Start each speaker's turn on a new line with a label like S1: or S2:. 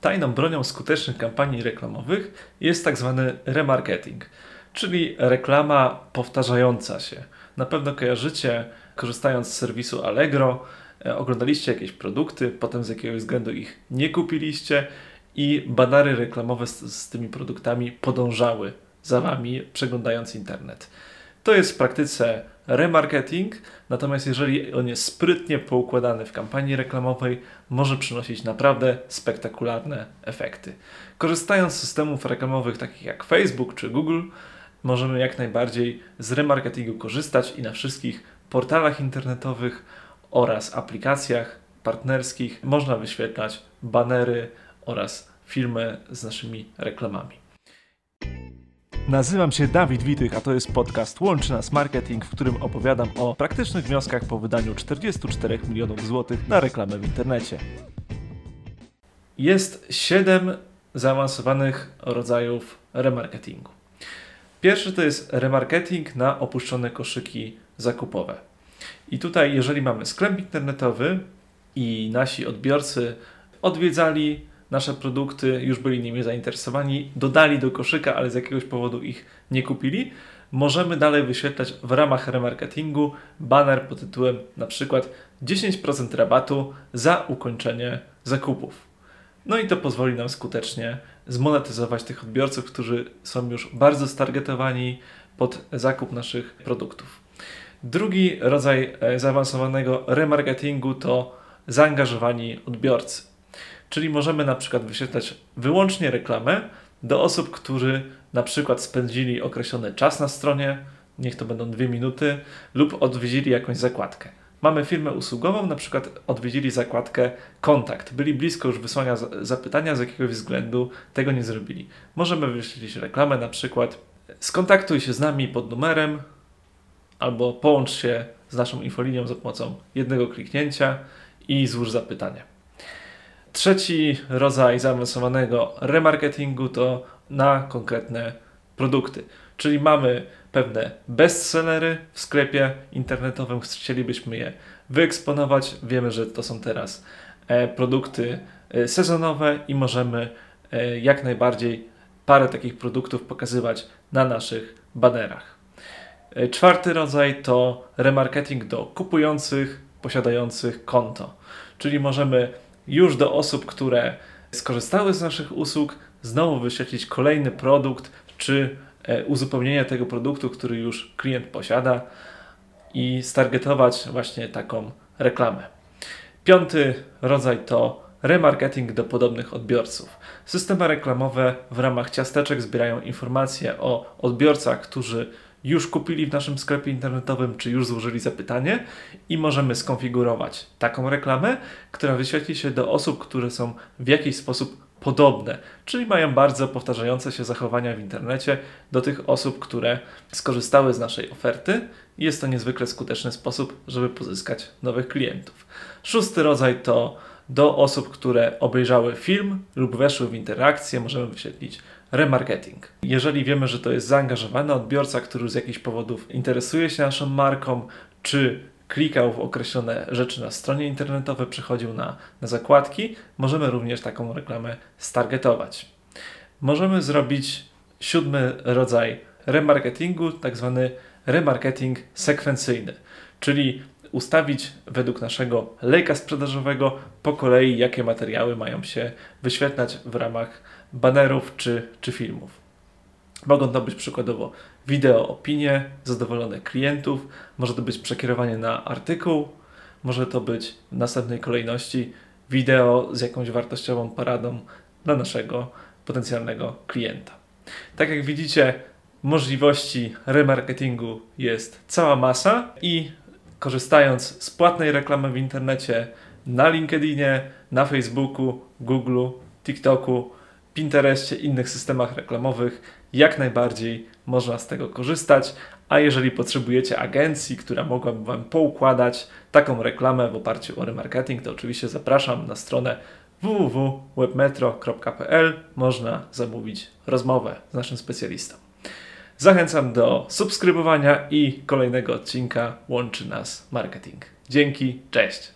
S1: Tajną bronią skutecznych kampanii reklamowych jest tak zwany remarketing, czyli reklama powtarzająca się. Na pewno kojarzycie, korzystając z serwisu Allegro, e, oglądaliście jakieś produkty, potem z jakiegoś względu ich nie kupiliście i banery reklamowe z, z tymi produktami podążały za wami, przeglądając internet. To jest w praktyce remarketing, natomiast jeżeli on jest sprytnie poukładany w kampanii reklamowej, może przynosić naprawdę spektakularne efekty. Korzystając z systemów reklamowych takich jak Facebook czy Google, możemy jak najbardziej z remarketingu korzystać i na wszystkich portalach internetowych oraz aplikacjach partnerskich można wyświetlać banery oraz filmy z naszymi reklamami. Nazywam się Dawid Witych, a to jest podcast Łączy Nas Marketing, w którym opowiadam o praktycznych wnioskach po wydaniu 44 milionów złotych na reklamę w internecie. Jest 7 zaawansowanych rodzajów remarketingu. Pierwszy to jest remarketing na opuszczone koszyki zakupowe. I tutaj, jeżeli mamy sklep internetowy i nasi odbiorcy odwiedzali nasze produkty, już byli nimi zainteresowani, dodali do koszyka, ale z jakiegoś powodu ich nie kupili, możemy dalej wyświetlać w ramach remarketingu banner pod tytułem na przykład 10% rabatu za ukończenie zakupów. No i to pozwoli nam skutecznie zmonetyzować tych odbiorców, którzy są już bardzo stargetowani pod zakup naszych produktów. Drugi rodzaj e, zaawansowanego remarketingu to zaangażowani odbiorcy. Czyli możemy na przykład wyświetlać wyłącznie reklamę do osób, którzy na przykład spędzili określony czas na stronie, niech to będą dwie minuty, lub odwiedzili jakąś zakładkę. Mamy firmę usługową, na przykład odwiedzili zakładkę kontakt, byli blisko już wysłania zapytania, z jakiegoś względu tego nie zrobili. Możemy wyświetlić reklamę, na przykład skontaktuj się z nami pod numerem albo połącz się z naszą infolinią za pomocą jednego kliknięcia i złóż zapytanie. Trzeci rodzaj zaawansowanego remarketingu to na konkretne produkty. Czyli mamy pewne bestsellery w sklepie internetowym, chcielibyśmy je wyeksponować. Wiemy, że to są teraz e, produkty e, sezonowe i możemy e, jak najbardziej parę takich produktów pokazywać na naszych banerach. Czwarty rodzaj to remarketing do kupujących, posiadających konto. Czyli możemy już do osób, które skorzystały z naszych usług, znowu wyświetlić kolejny produkt czy e, uzupełnienie tego produktu, który już klient posiada i stargetować właśnie taką reklamę. Piąty rodzaj to remarketing do podobnych odbiorców. Systemy reklamowe w ramach ciasteczek zbierają informacje o odbiorcach, którzy już kupili w naszym sklepie internetowym, czy już złożyli zapytanie i możemy skonfigurować taką reklamę, która wyświetli się do osób, które są w jakiś sposób podobne, czyli mają bardzo powtarzające się zachowania w internecie do tych osób, które skorzystały z naszej oferty. Jest to niezwykle skuteczny sposób, żeby pozyskać nowych klientów. Szósty rodzaj to do osób, które obejrzały film lub weszły w interakcję, możemy wyświetlić remarketing. Jeżeli wiemy, że to jest zaangażowany odbiorca, który z jakichś powodów interesuje się naszą marką, czy klikał w określone rzeczy na stronie internetowej, przechodził na, na zakładki, możemy również taką reklamę stargetować. Możemy zrobić siódmy rodzaj remarketingu, tak zwany remarketing sekwencyjny, czyli ustawić według naszego lejka sprzedażowego po kolei, jakie materiały mają się wyświetlać w ramach banerów czy, czy filmów. Mogą to być przykładowo wideo, opinie zadowolonych klientów, może to być przekierowanie na artykuł, może to być w następnej kolejności wideo z jakąś wartościową paradą dla naszego potencjalnego klienta. Tak jak widzicie, możliwości remarketingu jest cała masa i korzystając z płatnej reklamy w internecie na LinkedInie, na Facebooku, Google, TikToku, Pinterestie, innych systemach reklamowych, jak najbardziej można z tego korzystać. A jeżeli potrzebujecie agencji, która mogłaby Wam poukładać taką reklamę w oparciu o remarketing, to oczywiście zapraszam na stronę www.webmetro.pl. Można zamówić rozmowę z naszym specjalistą. Zachęcam do subskrybowania i kolejnego odcinka Łączy Nas Marketing. Dzięki, cześć!